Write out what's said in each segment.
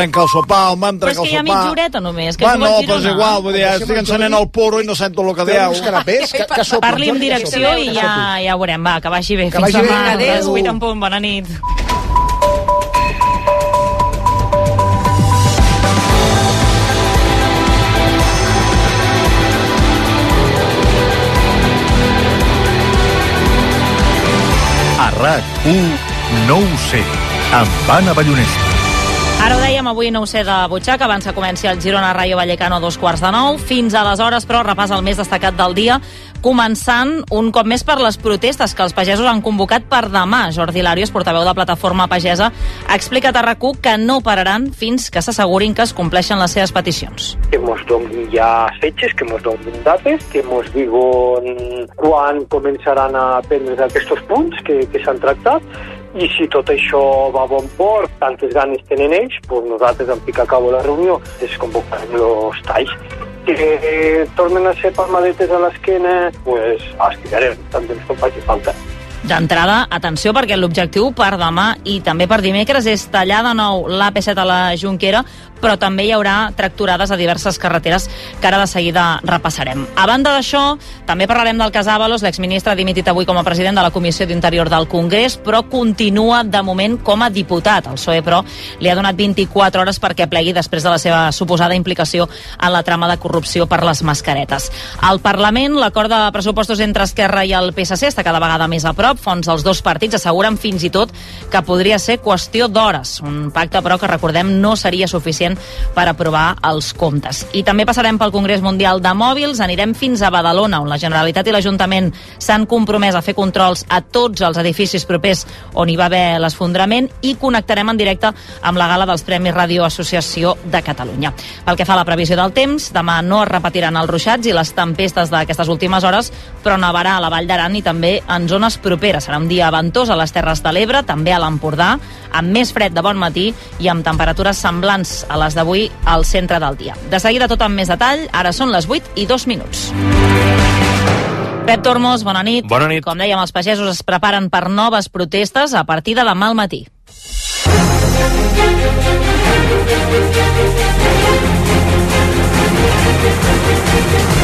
trenca el sopar, el man Però és trenca que hi el ha mitja sopar. horeta només, que Va, no, però és igual, vull dir, estic encenent el porro i no sento el que dieu. uns canapés, que, que sopla. Parli amb que direcció i ja, ja ho veurem. Va, que vagi bé. Que Fins vagi bé, demà. adéu. A les 8 en punt. Bona nit. A RAC1 no ho sé, amb Anna Ballonesa. Ara ho dèiem, avui no ho sé de butxaca, abans que comenci el Girona Rayo Vallecano a dos quarts de nou. Fins aleshores, però, repàs el més destacat del dia, començant un cop més per les protestes que els pagesos han convocat per demà. Jordi Larios, portaveu de Plataforma Pagesa, ha explicat a rac que no pararan fins que s'assegurin que es compleixen les seves peticions. que mos donin ja fetges, que mos donin dates, que mos diuen quan començaran a prendre aquests punts que, que s'han tractat i si tot això va a bon port, tantes ganes tenen ells, doncs nosaltres en picar a cabo la reunió desconvocarem els talls que tornen a ser palmadetes a l'esquena, pues, estirarem tant temps com faci falta. D'entrada, atenció, perquè l'objectiu per demà i també per dimecres és tallar de nou l'AP7 a la Junquera, però també hi haurà tracturades a diverses carreteres que ara de seguida repassarem. A banda d'això, també parlarem del cas Ábalos, l'exministre ha dimitit avui com a president de la Comissió d'Interior del Congrés, però continua de moment com a diputat. El PSOE, però, li ha donat 24 hores perquè plegui després de la seva suposada implicació en la trama de corrupció per les mascaretes. Al Parlament, l'acord de pressupostos entre Esquerra i el PSC està cada vegada més a prop. Fons dels dos partits asseguren fins i tot que podria ser qüestió d'hores. Un pacte, però, que recordem no seria suficient per aprovar els comptes. I també passarem pel Congrés Mundial de Mòbils, anirem fins a Badalona, on la Generalitat i l'Ajuntament s'han compromès a fer controls a tots els edificis propers on hi va haver l'esfondrament i connectarem en directe amb la gala dels Premis Ràdio Associació de Catalunya. Pel que fa a la previsió del temps, demà no es repetiran els ruixats i les tempestes d'aquestes últimes hores, però nevarà a la Vall d'Aran i també en zones properes. Serà un dia ventós a les Terres de l'Ebre, també a l'Empordà, amb més fred de bon matí i amb temperatures semblants a les d'avui al centre del dia. De seguida tot amb més detall, ara són les 8 i 2 minuts. Pep Tormos, bona nit. Bona nit. Com dèiem, els pagesos es preparen per noves protestes a partir de demà al matí. Som, per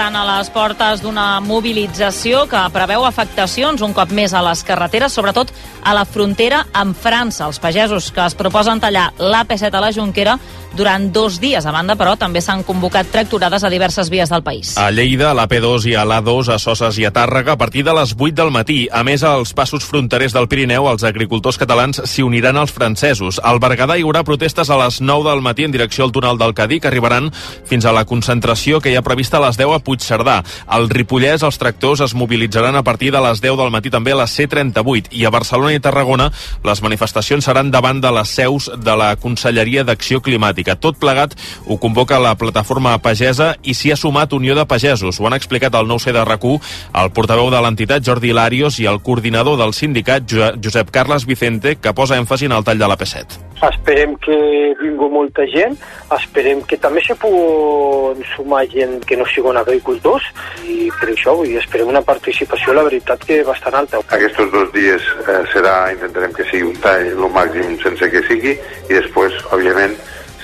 tant, a les portes d'una mobilització que preveu afectacions un cop més a les carreteres, sobretot a la frontera amb França. Els pagesos que es proposen tallar l'AP7 a la Junquera durant dos dies. A banda, però, també s'han convocat tracturades a diverses vies del país. A Lleida, a l'AP2 i a l'A2, a Soses i a Tàrrega, a partir de les 8 del matí. A més, als passos fronterers del Pirineu, els agricultors catalans s'hi uniran als francesos. Al Berguedà hi haurà protestes a les 9 del matí en direcció al túnel del Cadí, que arribaran fins a la concentració que hi ha prevista a les 10 a Puigcerdà. Al Ripollès, els tractors es mobilitzaran a partir de les 10 del matí també a la C38. I a Barcelona i Tarragona, les manifestacions seran davant de les seus de la Conselleria d'Acció Climàtica. Tot plegat ho convoca la plataforma pagesa i s'hi ha sumat Unió de Pagesos. Ho han explicat al 9C de rac el portaveu de l'entitat Jordi Hilarios i el coordinador del sindicat Jo- Josep Carles Vicente, que posa èmfasi en el tall de la P7. Esperem que vingui molta gent, esperem que també se pugui sumar gent que no siguin agricultors i per això vull esperem una participació, la veritat, que bastant alta. Aquests dos dies eh, serà, intentarem que sigui un tall el màxim sense que sigui i després, òbviament,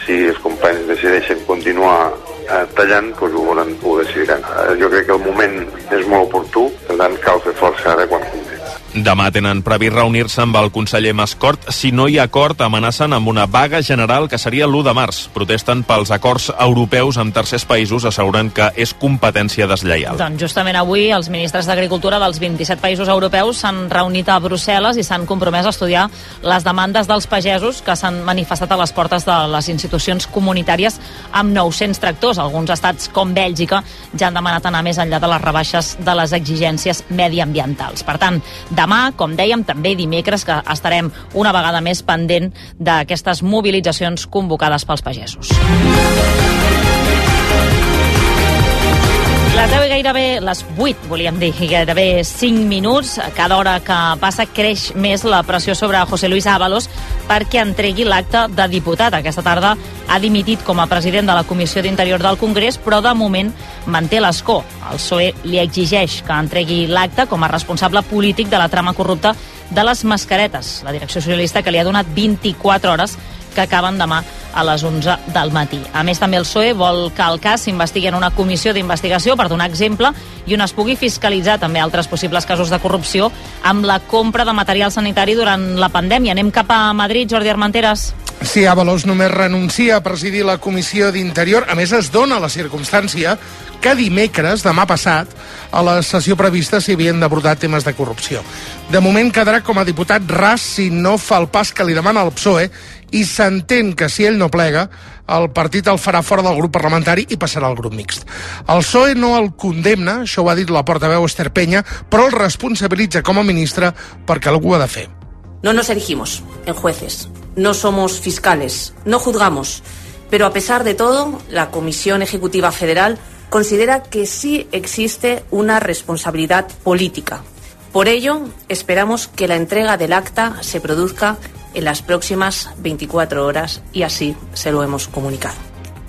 si els companys decideixen continuar eh, tallant, doncs ho, volen, ho decidiran. Eh, jo crec que el moment és molt oportú, per tant cal fer força ara quan. Demà tenen previst reunir-se amb el conseller Mascort. Si no hi ha acord, amenacen amb una vaga general que seria l'1 de març. Protesten pels acords europeus amb tercers països, asseguren que és competència deslleial. Doncs justament avui els ministres d'Agricultura dels 27 països europeus s'han reunit a Brussel·les i s'han compromès a estudiar les demandes dels pagesos que s'han manifestat a les portes de les institucions comunitàries amb 900 tractors. Alguns estats, com Bèlgica, ja han demanat anar més enllà de les rebaixes de les exigències mediambientals. Per tant, demà, com dèiem, també dimecres, que estarem una vegada més pendent d'aquestes mobilitzacions convocades pels pagesos. Les 10 i gairebé les 8, volíem dir, gairebé 5 minuts. Cada hora que passa creix més la pressió sobre José Luis Ábalos perquè entregui l'acte de diputat. Aquesta tarda ha dimitit com a president de la Comissió d'Interior del Congrés, però de moment manté l'escó. El PSOE li exigeix que entregui l'acte com a responsable polític de la trama corrupta de les mascaretes. La direcció socialista que li ha donat 24 hores que acaben demà a les 11 del matí. A més, també el PSOE vol que el cas s'investigui en una comissió d'investigació per donar exemple i on es pugui fiscalitzar també altres possibles casos de corrupció amb la compra de material sanitari durant la pandèmia. Anem cap a Madrid, Jordi Armenteres. Sí, Avalos només renuncia a presidir la Comissió d'Interior. A més, es dona la circumstància que dimecres, demà passat, a la sessió prevista s'hi havien d'abordar temes de corrupció. De moment quedarà com a diputat ras si no fa el pas que li demana el PSOE i s'entén que si ell no plega, el partit el farà fora del grup parlamentari i passarà al grup mixt. El PSOE no el condemna, això ho ha dit la portaveu Esther Peña, però el responsabilitza com a ministre perquè algú ha de fer. No nos erigimos en jueces, no somos fiscales, no juzgamos, pero a pesar de todo, la Comisión Ejecutiva Federal considera que sí existe una responsabilidad política. Por ello, esperamos que la entrega del acta se produzca en las próximas 24 horas y así se lo hemos comunicado.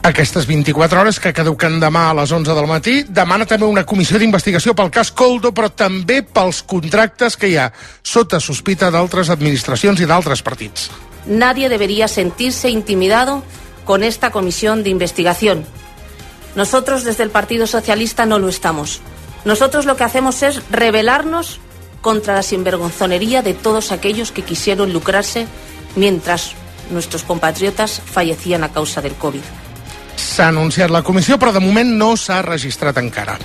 Aquestes 24 hores que caduquen demà a les 11 del matí demana també una comissió d'investigació pel cas Coldo, però també pels contractes que hi ha sota sospita d'altres administracions i d'altres partits. Nadie debería sentirse intimidado con esta comisión de investigación. Nosotros desde el Partido Socialista no lo estamos. Nosotros lo que hacemos es rebelarnos contra la sinvergonzonería de todos aquellos que quisieron lucrarse mientras nuestros compatriotas fallecían a causa del COVID. S'ha anunciat la comissió, però de moment no s'ha registrat encara.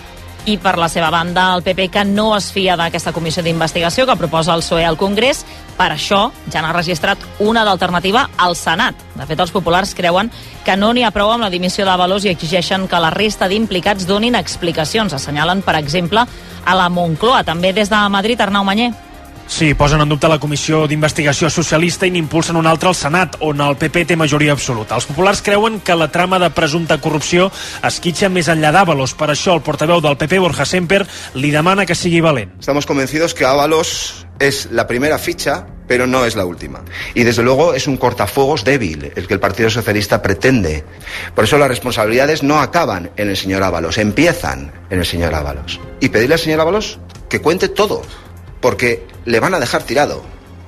I per la seva banda, el PP que no es fia d'aquesta comissió d'investigació que proposa el PSOE al Congrés, per això ja n'ha registrat una d'alternativa al Senat. De fet, els populars creuen que no n'hi ha prou amb la dimissió de Valós i exigeixen que la resta d'implicats donin explicacions. Assenyalen, per exemple, a la Moncloa. També des de Madrid, Arnau Manyer. Sí, posen en dubte la comissió d'investigació socialista i n'impulsen una altra al Senat, on el PP té majoria absoluta. Els populars creuen que la trama de presumpta corrupció esquitxa més enllà d'Àvalos. Per això el portaveu del PP, Borja Semper, li demana que sigui valent. Estamos convencidos que Ábalos es la primera ficha, pero no es la última. Y desde luego es un cortafuegos débil, el que el Partido Socialista pretende. Por eso las responsabilidades no acaban en el señor Ábalos, empiezan en el señor Ábalos. Y pedirle al señor Ábalos que cuente todo, porque le van a dejar tirado.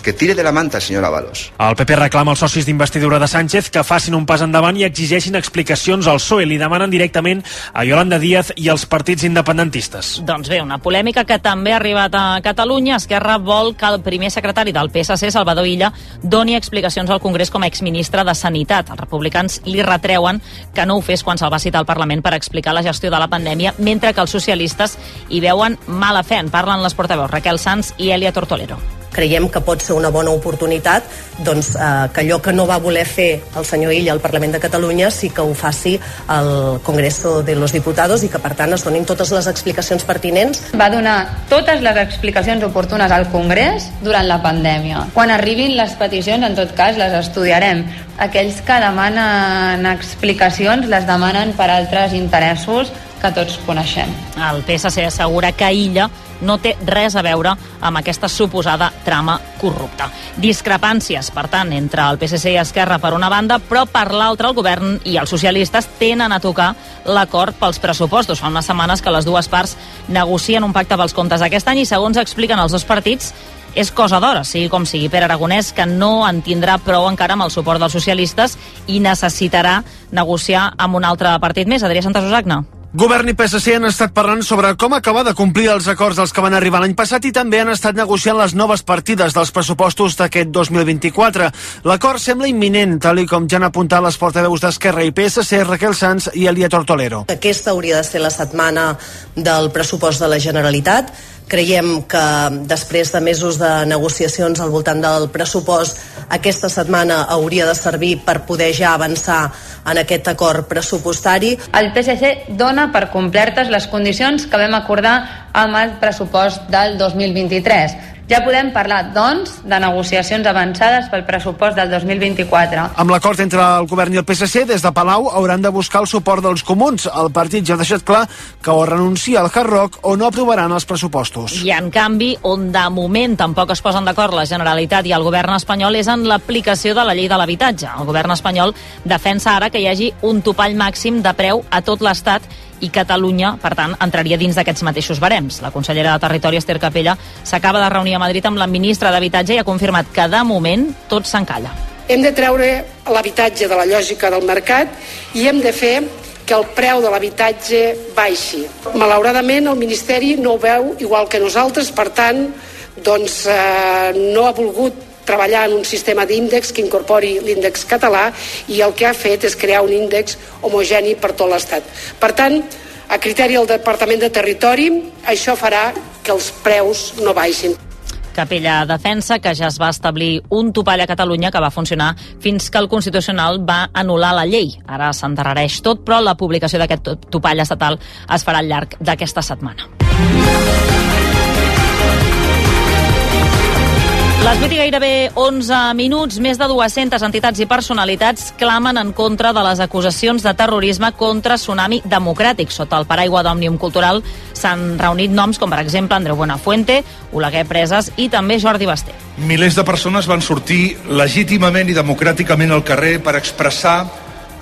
Que tire de la manta, senyor Ábalos. El PP reclama als socis d'investidura de Sánchez que facin un pas endavant i exigeixin explicacions al PSOE. Li demanen directament a Yolanda Díaz i als partits independentistes. Doncs bé, una polèmica que també ha arribat a Catalunya. Esquerra vol que el primer secretari del PSC, Salvador Illa, doni explicacions al Congrés com a exministre de Sanitat. Els republicans li retreuen que no ho fes quan se'l va citar al Parlament per explicar la gestió de la pandèmia, mentre que els socialistes hi veuen mala fe. En parlen les portaveus Raquel Sanz i Elia Tortolero creiem que pot ser una bona oportunitat doncs, eh, que allò que no va voler fer el senyor Illa al Parlament de Catalunya sí que ho faci al Congreso de los Diputados i que per tant es donin totes les explicacions pertinents. Va donar totes les explicacions oportunes al Congrés durant la pandèmia. Quan arribin les peticions, en tot cas, les estudiarem. Aquells que demanen explicacions les demanen per altres interessos que tots coneixem. El PSC assegura que Illa no té res a veure amb aquesta suposada trama corrupta. Discrepàncies, per tant, entre el PSC i Esquerra per una banda, però per l'altra el govern i els socialistes tenen a tocar l'acord pels pressupostos. Fa unes setmanes que les dues parts negocien un pacte pels comptes d'aquest any i, segons expliquen els dos partits, és cosa d'hora, sigui com sigui. Pere Aragonès, que no en tindrà prou encara amb el suport dels socialistes i necessitarà negociar amb un altre partit més. Adrià Santasusagna. Govern i PSC han estat parlant sobre com acabar de complir els acords dels que van arribar l'any passat i també han estat negociant les noves partides dels pressupostos d'aquest 2024. L'acord sembla imminent, tal i com ja han apuntat les portaveus d'Esquerra i PSC, Raquel Sanz i Elia Tortolero. Aquesta hauria de ser la setmana del pressupost de la Generalitat. Creiem que després de mesos de negociacions al voltant del pressupost, aquesta setmana hauria de servir per poder ja avançar en aquest acord pressupostari. El PSC dona per complertes les condicions que vam acordar amb el pressupost del 2023. Ja podem parlar, doncs, de negociacions avançades pel pressupost del 2024. Amb l'acord entre el govern i el PSC, des de Palau hauran de buscar el suport dels comuns. El partit ja ha deixat clar que o renuncia al Hard Rock o no aprovaran els pressupostos. I, en canvi, on de moment tampoc es posen d'acord la Generalitat i el govern espanyol és en l'aplicació de la llei de l'habitatge. El govern espanyol defensa ara que hi hagi un topall màxim de preu a tot l'Estat i Catalunya, per tant, entraria dins d'aquests mateixos barems. La consellera de Territori, Esther Capella, s'acaba de reunir a Madrid amb la ministra d'Habitatge i ha confirmat que, de moment, tot s'encalla. Hem de treure l'habitatge de la lògica del mercat i hem de fer que el preu de l'habitatge baixi. Malauradament, el Ministeri no ho veu igual que nosaltres, per tant, doncs, eh, no ha volgut treballar en un sistema d'índex que incorpori l'índex català i el que ha fet és crear un índex homogeni per tot l'Estat. Per tant, a criteri del Departament de Territori, això farà que els preus no baixin. Capella defensa que ja es va establir un topall a Catalunya que va funcionar fins que el Constitucional va anul·lar la llei. Ara s'endarrereix tot, però la publicació d'aquest topall estatal es farà al llarg d'aquesta setmana. Les 8 i gairebé 11 minuts, més de 200 entitats i personalitats clamen en contra de les acusacions de terrorisme contra Tsunami Democràtic. Sota el paraigua d'Òmnium Cultural s'han reunit noms com, per exemple, Andreu Buenafuente, Oleguer Preses i també Jordi Basté. Milers de persones van sortir legítimament i democràticament al carrer per expressar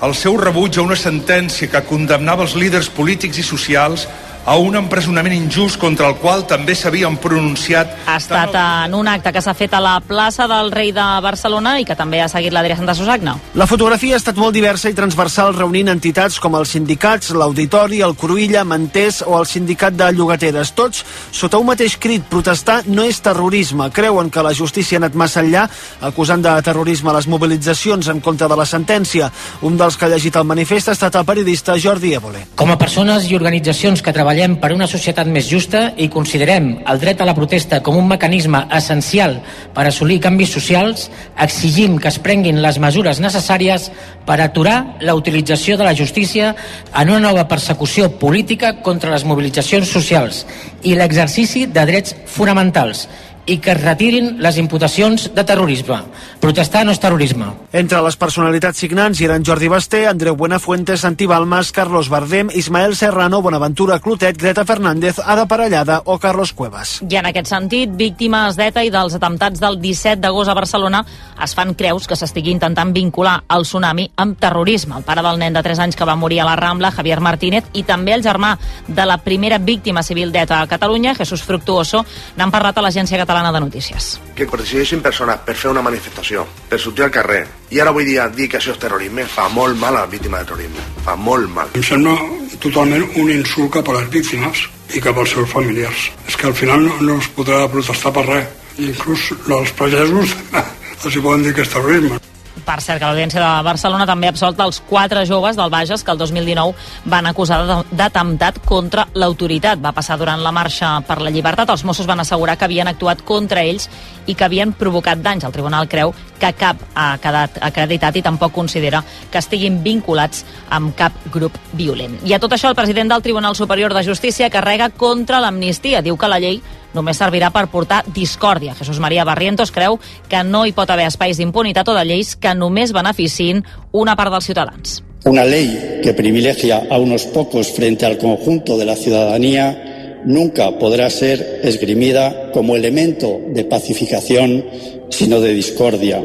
el seu rebuig a una sentència que condemnava els líders polítics i socials a un empresonament injust contra el qual també s'havien pronunciat... Ha estat en un acte que s'ha fet a la plaça del Rei de Barcelona i que també ha seguit l'Adrià Santa Susagna. La fotografia ha estat molt diversa i transversal reunint entitats com els sindicats, l'Auditori, el Cruïlla, Mantés o el Sindicat de Llogateres. Tots sota un mateix crit, protestar no és terrorisme. Creuen que la justícia ha anat massa enllà, acusant de terrorisme les mobilitzacions en contra de la sentència. Un dels que ha llegit el manifest ha estat el periodista Jordi Évole. Com a persones i organitzacions que treballem per una societat més justa i considerem el dret a la protesta com un mecanisme essencial per assolir canvis socials, exigim que es prenguin les mesures necessàries per aturar la utilització de la justícia en una nova persecució política contra les mobilitzacions socials i l'exercici de drets fonamentals i que es retirin les imputacions de terrorisme. Protestar no és terrorisme. Entre les personalitats signants hi eren Jordi Basté, Andreu Buenafuente, Santi Balmas, Carlos Bardem, Ismael Serrano, Bonaventura Clotet, Greta Fernández, Ada Parellada o Carlos Cuevas. I en aquest sentit, víctimes d'ETA i dels atemptats del 17 d'agost a Barcelona es fan creus que s'estigui intentant vincular el tsunami amb terrorisme. El pare del nen de 3 anys que va morir a la Rambla, Javier Martínez, i també el germà de la primera víctima civil d'ETA a Catalunya, Jesús Fructuoso, n'han parlat a l'Agència Catalana Catalana de Notícies. Que coincideixin persones per fer una manifestació, per sortir al carrer, i ara avui dia dir que això és terrorisme fa molt mal a les víctimes de terrorisme. Fa molt mal. Em sembla totalment un insult cap a les víctimes i cap als seus familiars. És que al final no, no es podrà protestar per res. Inclús els pagesos els hi poden dir que és terrorisme. Per cert, que l'Audiència de Barcelona també ha absolt els quatre joves del Bages que el 2019 van acusar d'atemptat contra l'autoritat. Va passar durant la marxa per la llibertat. Els Mossos van assegurar que havien actuat contra ells i que havien provocat danys. El tribunal creu que cap ha quedat acreditat i tampoc considera que estiguin vinculats amb cap grup violent. I a tot això, el president del Tribunal Superior de Justícia carrega contra l'amnistia. Diu que la llei només servirà per portar discòrdia. Jesús María Barrientos creu que no hi pot haver espais d'impunitat o de lleis que només beneficin una part dels ciutadans. Una ley que privilegia a unos pocos frente al conjunto de la ciudadanía nunca podrá ser esgrimida como elemento de pacificación, sino de discordia,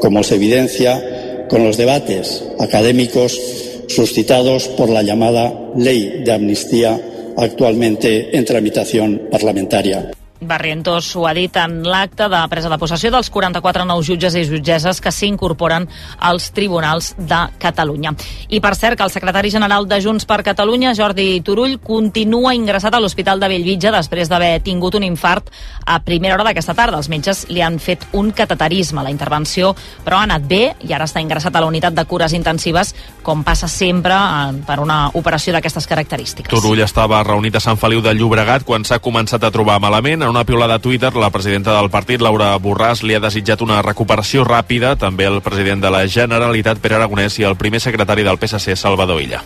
como se evidencia con los debates académicos suscitados por la llamada Ley de Amnistía actualmente en tramitación parlamentaria. Barrientos ho ha dit en l'acte de presa de possessió dels 44 nous jutges i jutgesses que s'incorporen als tribunals de Catalunya. I per cert que el secretari general de Junts per Catalunya, Jordi Turull, continua ingressat a l'Hospital de Bellvitge després d'haver tingut un infart a primera hora d'aquesta tarda. Els metges li han fet un cateterisme. La intervenció, però, ha anat bé i ara està ingressat a la unitat de cures intensives, com passa sempre per una operació d'aquestes característiques. Turull estava reunit a Sant Feliu de Llobregat quan s'ha començat a trobar malament. En una piulada a Twitter, la presidenta del partit, Laura Borràs, li ha desitjat una recuperació ràpida, també el president de la Generalitat, Pere Aragonès, i el primer secretari del PSC, Salvador Illa.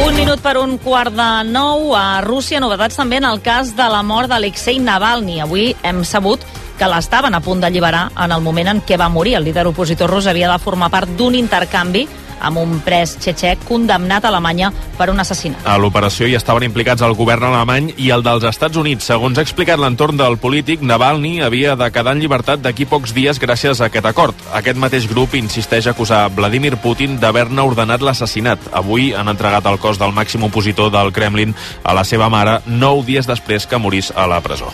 Un minut per un quart de nou. A Rússia, novetats també en el cas de la mort d'Alexei Navalny. Avui hem sabut que l'estaven a punt d'alliberar en el moment en què va morir. El líder opositor rus havia de formar part d'un intercanvi amb un pres txetxec condemnat a Alemanya per un assassinat. A l'operació hi estaven implicats el govern alemany i el dels Estats Units. Segons ha explicat l'entorn del polític, Navalny havia de quedar en llibertat d'aquí pocs dies gràcies a aquest acord. Aquest mateix grup insisteix a acusar Vladimir Putin d'haver-ne ordenat l'assassinat. Avui han entregat el cos del màxim opositor del Kremlin a la seva mare nou dies després que morís a la presó.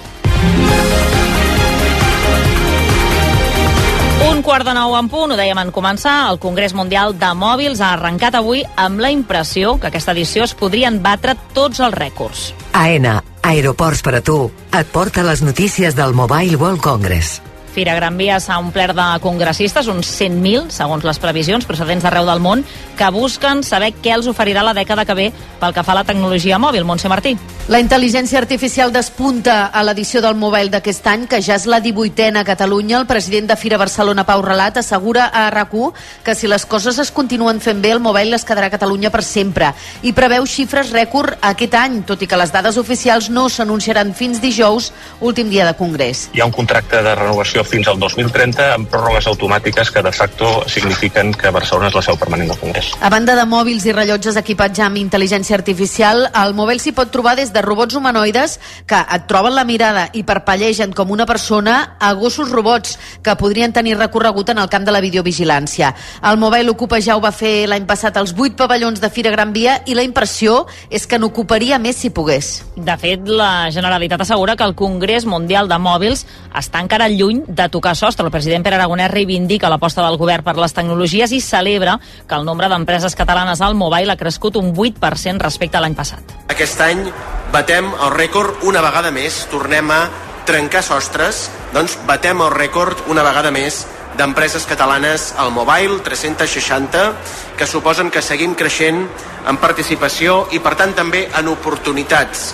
Quart de nou en punt, ho dèiem en començar, el Congrés Mundial de Mòbils ha arrencat avui amb la impressió que aquesta edició es podrien batre tots els rècords. AENA, Aeroports per a tu, et porta les notícies del Mobile World Congress. Fira Gran Via s'ha omplert de congressistes, uns 100.000, segons les previsions, procedents d'arreu del món, que busquen saber què els oferirà la dècada que ve pel que fa a la tecnologia mòbil. Montse Martí. La intel·ligència artificial despunta a l'edició del Mobile d'aquest any, que ja és la 18a a Catalunya. El president de Fira Barcelona, Pau Relat, assegura a rac que si les coses es continuen fent bé, el Mobile es quedarà a Catalunya per sempre. I preveu xifres rècord aquest any, tot i que les dades oficials no s'anunciaran fins dijous, últim dia de congrés. Hi ha un contracte de renovació fins al 2030 amb pròrrogues automàtiques que de facto signifiquen que Barcelona és la seu permanent del Congrés. A banda de mòbils i rellotges equipats ja amb intel·ligència artificial, al mòbil s'hi pot trobar des de robots humanoides que et troben la mirada i parpellegen com una persona a gossos robots que podrien tenir recorregut en el camp de la videovigilància. El mòbil ocupa ja ho va fer l'any passat als 8 pavellons de Fira Gran Via i la impressió és que n'ocuparia més si pogués. De fet, la Generalitat assegura que el Congrés Mundial de Mòbils està encara lluny de tocar sostre. El president Pere Aragonès reivindica l'aposta del govern per les tecnologies i celebra que el nombre d'empreses catalanes al mobile ha crescut un 8% respecte a l'any passat. Aquest any batem el rècord una vegada més, tornem a trencar sostres, doncs batem el rècord una vegada més d'empreses catalanes al mobile, 360, que suposen que seguim creixent en participació i per tant també en oportunitats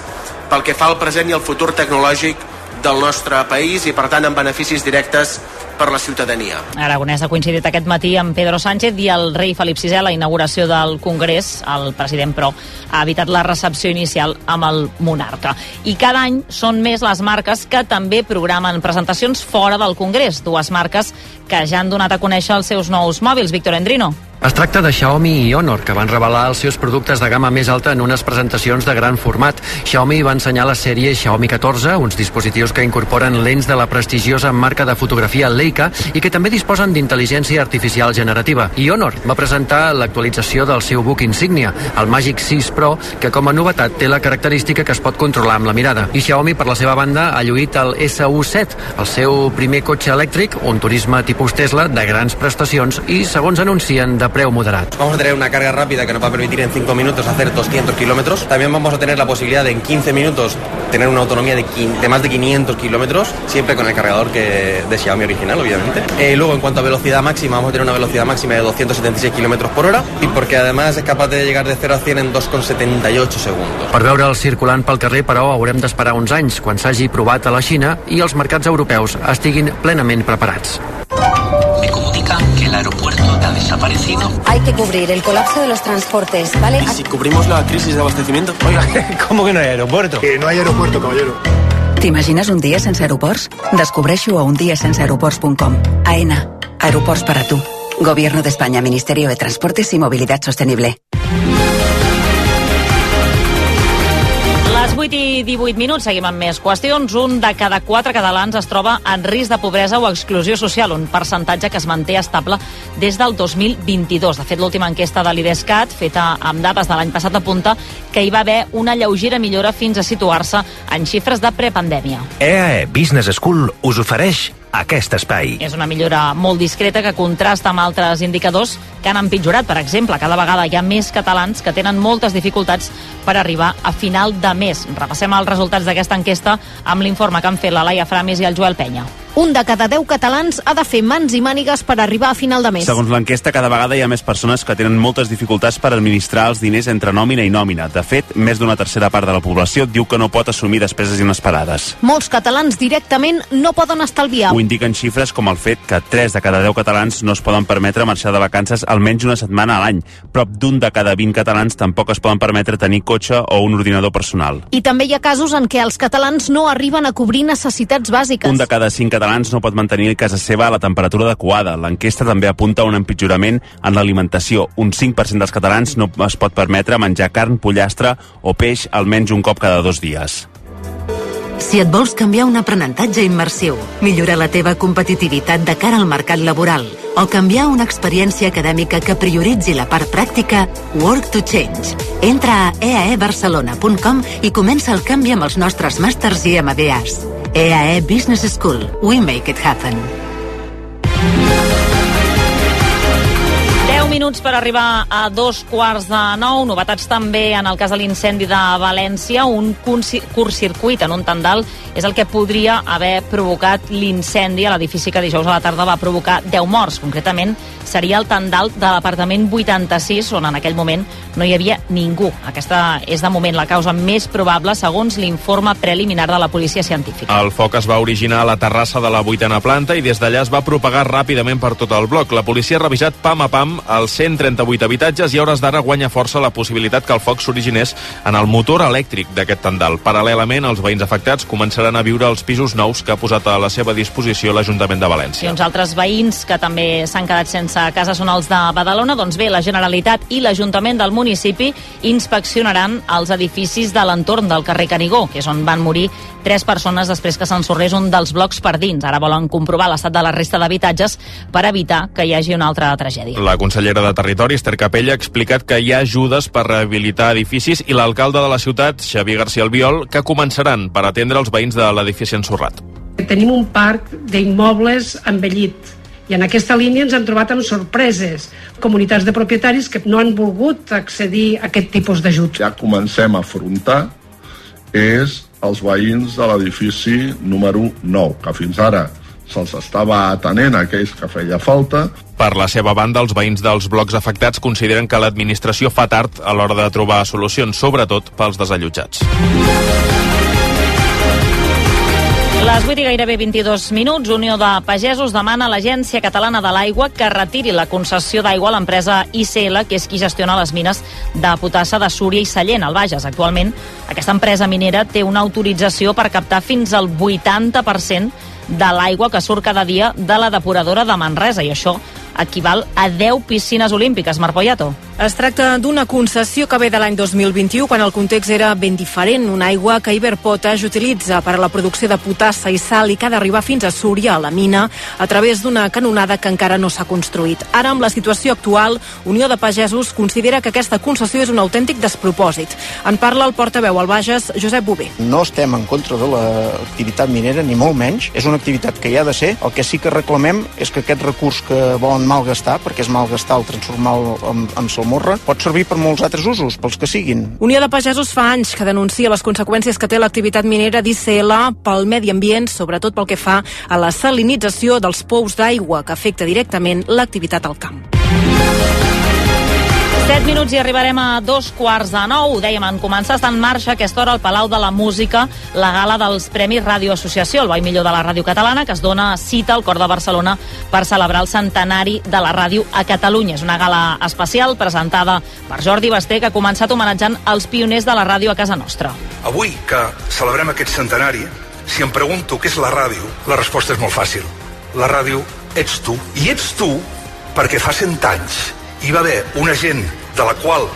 pel que fa al present i al futur tecnològic del nostre país i per tant en beneficis directes per la ciutadania. Aragonès ha coincidit aquest matí amb Pedro Sánchez i el rei Felip VI a la inauguració del Congrés. El president, però, ha evitat la recepció inicial amb el monarca. I cada any són més les marques que també programen presentacions fora del Congrés. Dues marques que ja han donat a conèixer els seus nous mòbils. Víctor Endrino. Es tracta de Xiaomi i Honor, que van revelar els seus productes de gamma més alta en unes presentacions de gran format. Xiaomi va ensenyar la sèrie Xiaomi 14, uns dispositius que incorporen lents de la prestigiosa marca de fotografia Leica i que també disposen d'intel·ligència artificial generativa. I Honor va presentar l'actualització del seu book insígnia, el Magic 6 Pro, que com a novetat té la característica que es pot controlar amb la mirada. I Xiaomi, per la seva banda, ha lluït el SU7, el seu primer cotxe elèctric, un turisme tipus Tesla de grans prestacions i, segons anuncien, de preu moderat. Vamos a tener una carga rápida que nos va a permitir en 5 minutos hacer 200 kilómetros. También vamos a tener la posibilidad de en 15 minutos tener una autonomía de, de más de 500 kilómetros, siempre con el cargador que de Xiaomi original, obviamente. Eh, luego, en cuanto a velocidad máxima, vamos a tener una velocidad máxima de 276 kilómetros por hora y porque además es capaz de llegar de 0 a 100 en 2,78 segundos. Per veure'l circulant pel carrer, però, haurem d'esperar uns anys, quan s'hagi provat a la Xina i els mercats europeus estiguin plenament preparats. Me comunican que el aeropuerto ha desaparecido. Hay que cubrir el colapso de los transportes, ¿vale? ¿Y si cubrimos la crisis de abastecimiento? Oiga, ¿cómo que no hay aeropuerto? Que no hay aeropuerto, caballero. T'imagines un dia sense aeroports? Descobreixo a undiasenseaeroports.com. AENA. Aeroports para tu. Gobierno de España, Ministerio de Transportes y Movilidad Sostenible. 8 i 18 minuts seguim amb més qüestions. Un de cada quatre catalans es troba en risc de pobresa o exclusió social, un percentatge que es manté estable des del 2022. De fet, l'última enquesta de l'IDESCAT, feta amb dades de l'any passat, apunta que hi va haver una lleugera millora fins a situar-se en xifres de prepandèmia. EAE Business School us ofereix aquest espai. És una millora molt discreta que contrasta amb altres indicadors que han empitjorat. Per exemple, cada vegada hi ha més catalans que tenen moltes dificultats per arribar a final de mes. Repassem els resultats d'aquesta enquesta amb l'informe que han fet la Laia Framis i el Joel Penya. Un de cada 10 catalans ha de fer mans i mànigues per arribar a final de mes. Segons l'enquesta, cada vegada hi ha més persones que tenen moltes dificultats per administrar els diners entre nòmina i nòmina. De fet, més d'una tercera part de la població diu que no pot assumir despeses inesperades. Molts catalans directament no poden estalviar. Ho indiquen xifres com el fet que 3 de cada 10 catalans no es poden permetre marxar de vacances almenys una setmana a l'any. Prop d'un de cada 20 catalans tampoc es poden permetre tenir cotxe o un ordinador personal. I també hi ha casos en què els catalans no arriben a cobrir necessitats bàsiques. Un de cada 5 catalans no pot mantenir a casa seva a la temperatura adequada. L'enquesta també apunta a un empitjorament en l'alimentació. Un 5% dels catalans no es pot permetre menjar carn, pollastre o peix almenys un cop cada dos dies. Si et vols canviar un aprenentatge immersiu, millorar la teva competitivitat de cara al mercat laboral o canviar una experiència acadèmica que prioritzi la part pràctica, Work to Change. Entra a eaebarcelona.com i comença el canvi amb els nostres màsters i MBAs. EAE Business School. We make it happen. Minuts per arribar a dos quarts de nou. Novetats també en el cas de l'incendi de València. Un curt-circuit en un tandal és el que podria haver provocat l'incendi a l'edifici que dijous a la tarda va provocar 10 morts. Concretament, seria el tandal de l'apartament 86, on en aquell moment no hi havia ningú. Aquesta és, de moment, la causa més probable, segons l'informe preliminar de la policia científica. El foc es va originar a la terrassa de la vuitena planta i des d'allà es va propagar ràpidament per tot el bloc. La policia ha revisat pam a pam els 138 habitatges i a hores d'ara guanya força la possibilitat que el foc s'originés en el motor elèctric d'aquest tandal. Paral·lelament, els veïns afectats començaran a viure els pisos nous que ha posat a la seva disposició l'Ajuntament de València. I uns altres veïns que també s'han quedat sense casa són els de Badalona. Doncs bé, la Generalitat i l'Ajuntament del municipi inspeccionaran els edificis de l'entorn del carrer Canigó, que és on van morir tres persones després que s'ensorrés un dels blocs per dins. Ara volen comprovar l'estat de la resta d'habitatges per evitar que hi hagi una altra tragèdia. La consellera de Territori, Esther Capella, ha explicat que hi ha ajudes per rehabilitar edificis i l'alcalde de la ciutat, Xavier García Albiol, que començaran per atendre els veïns de l'edifici ensorrat. Tenim un parc d'immobles envellit i en aquesta línia ens hem trobat amb sorpreses. Comunitats de propietaris que no han volgut accedir a aquest tipus d'ajut. Ja comencem a afrontar és els veïns de l'edifici número 9, que fins ara se'ls estava atenent a aquells que feia falta. Per la seva banda, els veïns dels blocs afectats consideren que l'administració fa tard a l'hora de trobar solucions, sobretot pels desallotjats. Les 8 i gairebé 22 minuts, Unió de Pagesos demana a l'Agència Catalana de l'Aigua que retiri la concessió d'aigua a l'empresa ICL, que és qui gestiona les mines de potassa de Súria i Sallent, al Bages. Actualment, aquesta empresa minera té una autorització per captar fins al 80% de l'aigua que surt cada dia de la depuradora de Manresa, i això equival a 10 piscines olímpiques. Marc Poyato. Es tracta d'una concessió que ve de l'any 2021, quan el context era ben diferent. Una aigua que Iberpotage utilitza per a la producció de potassa i sal i que ha d'arribar fins a Súria, a la mina, a través d'una canonada que encara no s'ha construït. Ara, amb la situació actual, Unió de Pagesos considera que aquesta concessió és un autèntic despropòsit. En parla el portaveu al Bages, Josep Bové. No estem en contra de l'activitat minera, ni molt menys. És una activitat que hi ha de ser. El que sí que reclamem és que aquest recurs que volen malgastar, perquè és malgastar el transformar-lo en, en salmorra, pot servir per molts altres usos, pels que siguin. Unió de Pagesos fa anys que denuncia les conseqüències que té l'activitat minera d'ICL pel medi ambient, sobretot pel que fa a la salinització dels pous d'aigua, que afecta directament l'activitat al camp. 7 minuts i arribarem a dos quarts de nou. Ho dèiem, en començar està en marxa aquesta hora al Palau de la Música la gala dels Premis Ràdio Associació, el ball millor de la ràdio catalana, que es dona cita al cor de Barcelona per celebrar el centenari de la ràdio a Catalunya. És una gala especial presentada per Jordi Basté, que ha començat homenatjant els pioners de la ràdio a casa nostra. Avui que celebrem aquest centenari, si em pregunto què és la ràdio, la resposta és molt fàcil. La ràdio ets tu. I ets tu perquè fa cent anys hi va haver una gent de la qual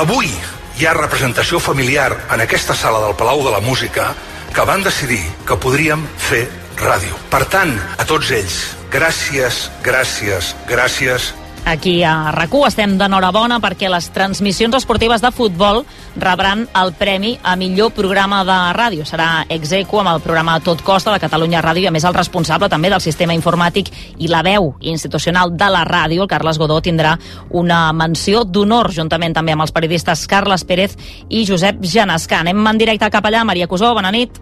avui hi ha representació familiar en aquesta sala del Palau de la Música que van decidir que podríem fer ràdio. Per tant, a tots ells, gràcies, gràcies, gràcies Aquí a rac estem d'enhorabona perquè les transmissions esportives de futbol rebran el premi a millor programa de ràdio. Serà Execo amb el programa Tot Costa de Catalunya Ràdio i a més el responsable també del sistema informàtic i la veu institucional de la ràdio, el Carles Godó, tindrà una menció d'honor juntament també amb els periodistes Carles Pérez i Josep Genescà. Anem en directe cap allà. Maria Cusó, bona nit.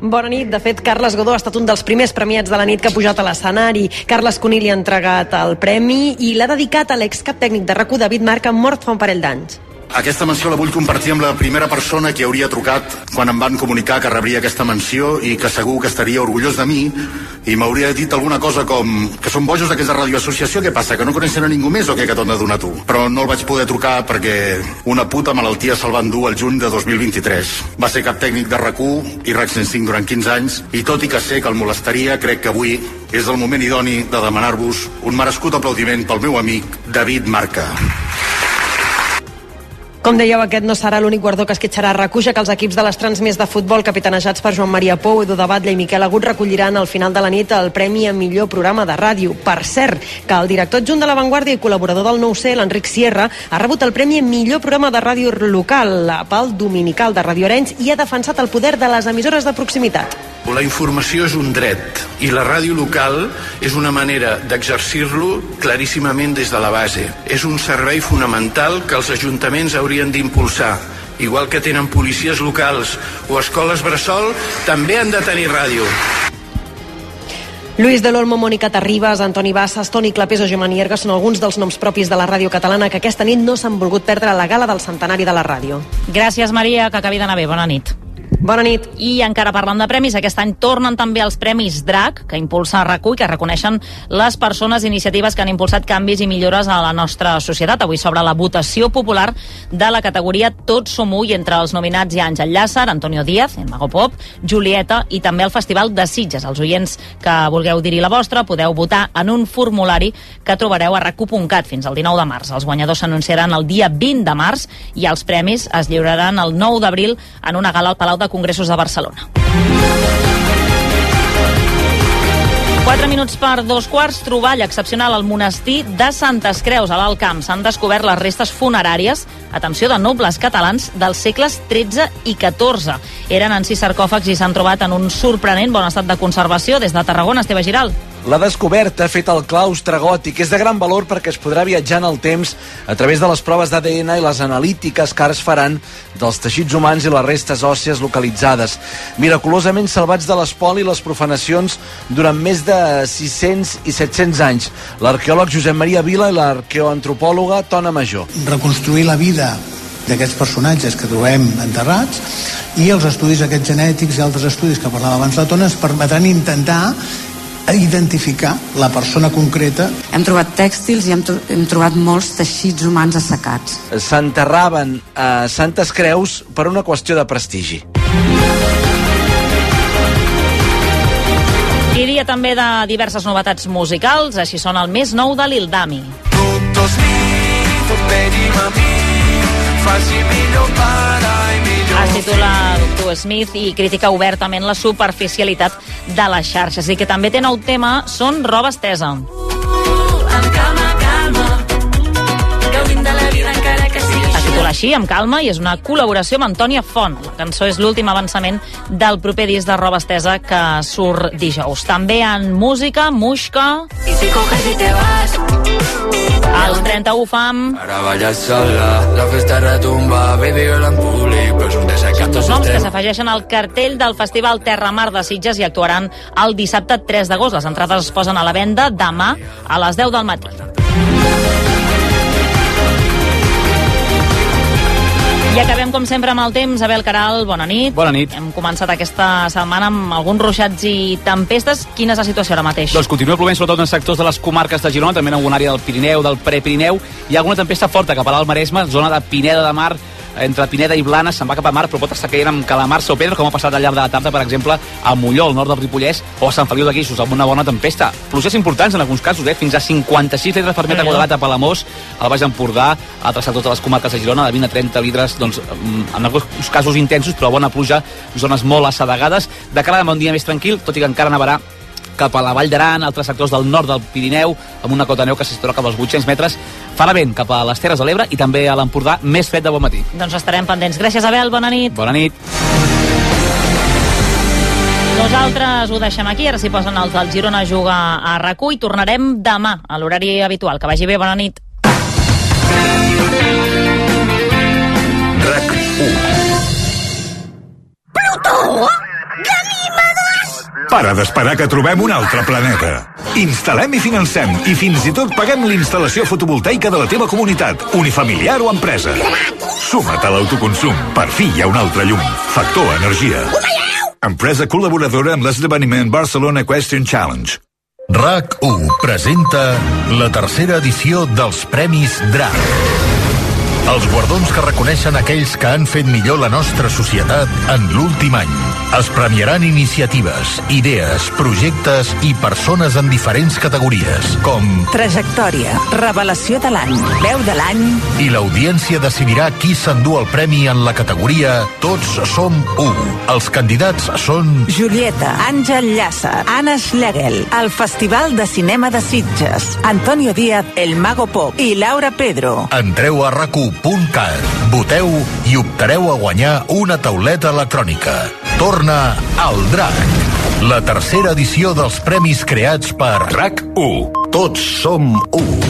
Bona nit. De fet, Carles Godó ha estat un dels primers premiats de la nit que ha pujat a l'escenari. Carles Cuní li ha entregat el premi i l'ha dedicat a l'excap tècnic de RAC1, David Marca, mort fa un parell d'anys. Aquesta menció la vull compartir amb la primera persona que hauria trucat quan em van comunicar que rebria aquesta menció i que segur que estaria orgullós de mi i m'hauria dit alguna cosa com que són bojos d'aquesta radioassociació, què passa, que no coneixen a ningú més o què que t'han de donar tu? Però no el vaig poder trucar perquè una puta malaltia se'l van dur el juny de 2023. Va ser cap tècnic de rac i RAC 105 durant 15 anys i tot i que sé que el molestaria, crec que avui és el moment idoni de demanar-vos un merescut aplaudiment pel meu amic David Marca. Com dèieu, aquest no serà l'únic guardó que es quitxarà que els equips de les Transmés de futbol capitanejats per Joan Maria Pou, Edu Batlle i Miquel Agut recolliran al final de la nit el Premi a millor programa de ràdio. Per cert, que el director adjunt de La Vanguardia i col·laborador del 9C, l'Enric Sierra, ha rebut el Premi a millor programa de ràdio local pel Dominical de Radio Arenys i ha defensat el poder de les emissores de proximitat. La informació és un dret i la ràdio local és una manera d'exercir-lo claríssimament des de la base. És un servei fonamental que els ajuntaments haurien d'impulsar. Igual que tenen policies locals o escoles bressol, també han de tenir ràdio. Lluís de l'Olmo, Mònica Terribas, Antoni Bassas, Toni Clapés o Gemma Nierga són alguns dels noms propis de la ràdio catalana que aquesta nit no s'han volgut perdre a la gala del centenari de la ràdio. Gràcies, Maria, que acabi d'anar bé. Bona nit. Bona nit. I encara parlant de premis, aquest any tornen també els Premis DRAC, que impulsa RAC1 i que reconeixen les persones i iniciatives que han impulsat canvis i millores a la nostra societat. Avui sobre la votació popular de la categoria Tots som u i entre els nominats hi ha Àngel Llàcer, Antonio Díaz, en Mago Pop, Julieta i també el Festival de Sitges. Els oients que vulgueu dir-hi la vostra podeu votar en un formulari que trobareu a rac1.cat fins al 19 de març. Els guanyadors s'anunciaran el dia 20 de març i els premis es lliuraran el 9 d'abril en una gala al Palau de Congressos de Barcelona. 4 minuts per dos quarts, troballa excepcional al monestir de Santes Creus, a l'Alt Camp. S'han descobert les restes funeràries, atenció, de nobles catalans dels segles XIII i XIV. Eren en sis sarcòfags i s'han trobat en un sorprenent bon estat de conservació. Des de Tarragona, Esteve Giral. La descoberta feta al claustre gòtic és de gran valor perquè es podrà viatjar en el temps a través de les proves d'ADN i les analítiques que ara es faran dels teixits humans i les restes òssies localitzades. Miraculosament salvats de l'espoli i les profanacions durant més de 600 i 700 anys. L'arqueòleg Josep Maria Vila i l'arqueoantropòloga Tona Major. Reconstruir la vida d'aquests personatges que trobem enterrats i els estudis aquests genètics i altres estudis que parlava abans la Tona ens permetran intentar a identificar la persona concreta. Hem trobat tèxtils i hem, hem trobat molts teixits humans assecats. S'enterraven a Santes Creus per una qüestió de prestigi. I dia també de diverses novetats musicals, així són el més nou de l'Ildami. Tutto smith, veniva a mi, faci millor pare i millor Es titula Doctor Smith i critica obertament la superficialitat de les xarxes i que també té nou tema són roba estesa. Titula així, amb calma, i és una col·laboració amb Antònia Font. La cançó és l'últim avançament del proper disc de roba estesa que surt dijous. També en música, Muixca, I si coges y te vas, el 31 fam, Ara ballar sola, la festa retumba, baby en públic, però és un desacato dos noms que s'afegeixen al cartell del Festival Terra Mar de Sitges i actuaran el dissabte 3 d'agost. Les entrades es posen a la venda demà a les 10 del matí. I acabem, com sempre, amb el temps. Abel Caral, bona nit. Bona nit. Hem començat aquesta setmana amb alguns ruixats i tempestes. Quina és la situació ara mateix? Doncs continua plovent sobretot en sectors de les comarques de Girona, també en alguna àrea del Pirineu, del Prepirineu. Hi ha alguna tempesta forta cap a l'Alt Maresme, zona de Pineda de Mar, entre Pineda i Blanes, se'n va cap a mar, però pot estar caient amb Calamars o Pedro, com ha passat al llarg de la tarda, per exemple, a Molló, al nord del Ripollès, o a Sant Feliu de Guíxols, amb una bona tempesta. Pluges importants en alguns casos, eh? fins a 56 litres per metre quadrat a Palamós, al Baix Empordà, a altres sectors de les comarques de Girona, de 20 a 30 litres, doncs, mm, en alguns casos intensos, però bona pluja, zones molt assedegades. De cara a un dia més tranquil, tot i que encara nevarà cap a la Vall d'Aran, altres sectors del nord del Pirineu, amb una cota de neu que se situarà cap als 800 metres. Farà vent cap a les Terres de l'Ebre i també a l'Empordà, més fred de bon matí. Doncs estarem pendents. Gràcies, Abel. Bona nit. Bona nit. Nosaltres ho deixem aquí, ara s'hi posen els del Girona a jugar a rac i tornarem demà a l'horari habitual. Que vagi bé, bona nit. RAC 1. Plutó! Para d'esperar que trobem un altre planeta. Instal·lem i financem i fins i tot paguem l'instal·lació fotovoltaica de la teva comunitat, unifamiliar o empresa. Suma't a l'autoconsum. Per fi hi ha un altre llum. Factor Energia. Empresa col·laboradora amb l'esdeveniment Barcelona Question Challenge. RAC1 presenta la tercera edició dels Premis DRAC. Els guardons que reconeixen aquells que han fet millor la nostra societat en l'últim any. Es premiaran iniciatives, idees, projectes i persones en diferents categories, com... Trajectòria, revelació de l'any, veu de l'any... I l'audiència decidirà qui s'endú el premi en la categoria Tots som u. Els candidats són... Julieta, Àngel Llàcer, Anna Schlegel, el Festival de Cinema de Sitges, Antonio Díaz, El Mago Pop i Laura Pedro. Entreu a racu.cat, voteu i optareu a guanyar una tauleta electrònica. Torna al DRAC. La tercera edició dels premis creats per RAC1. Tots som 1.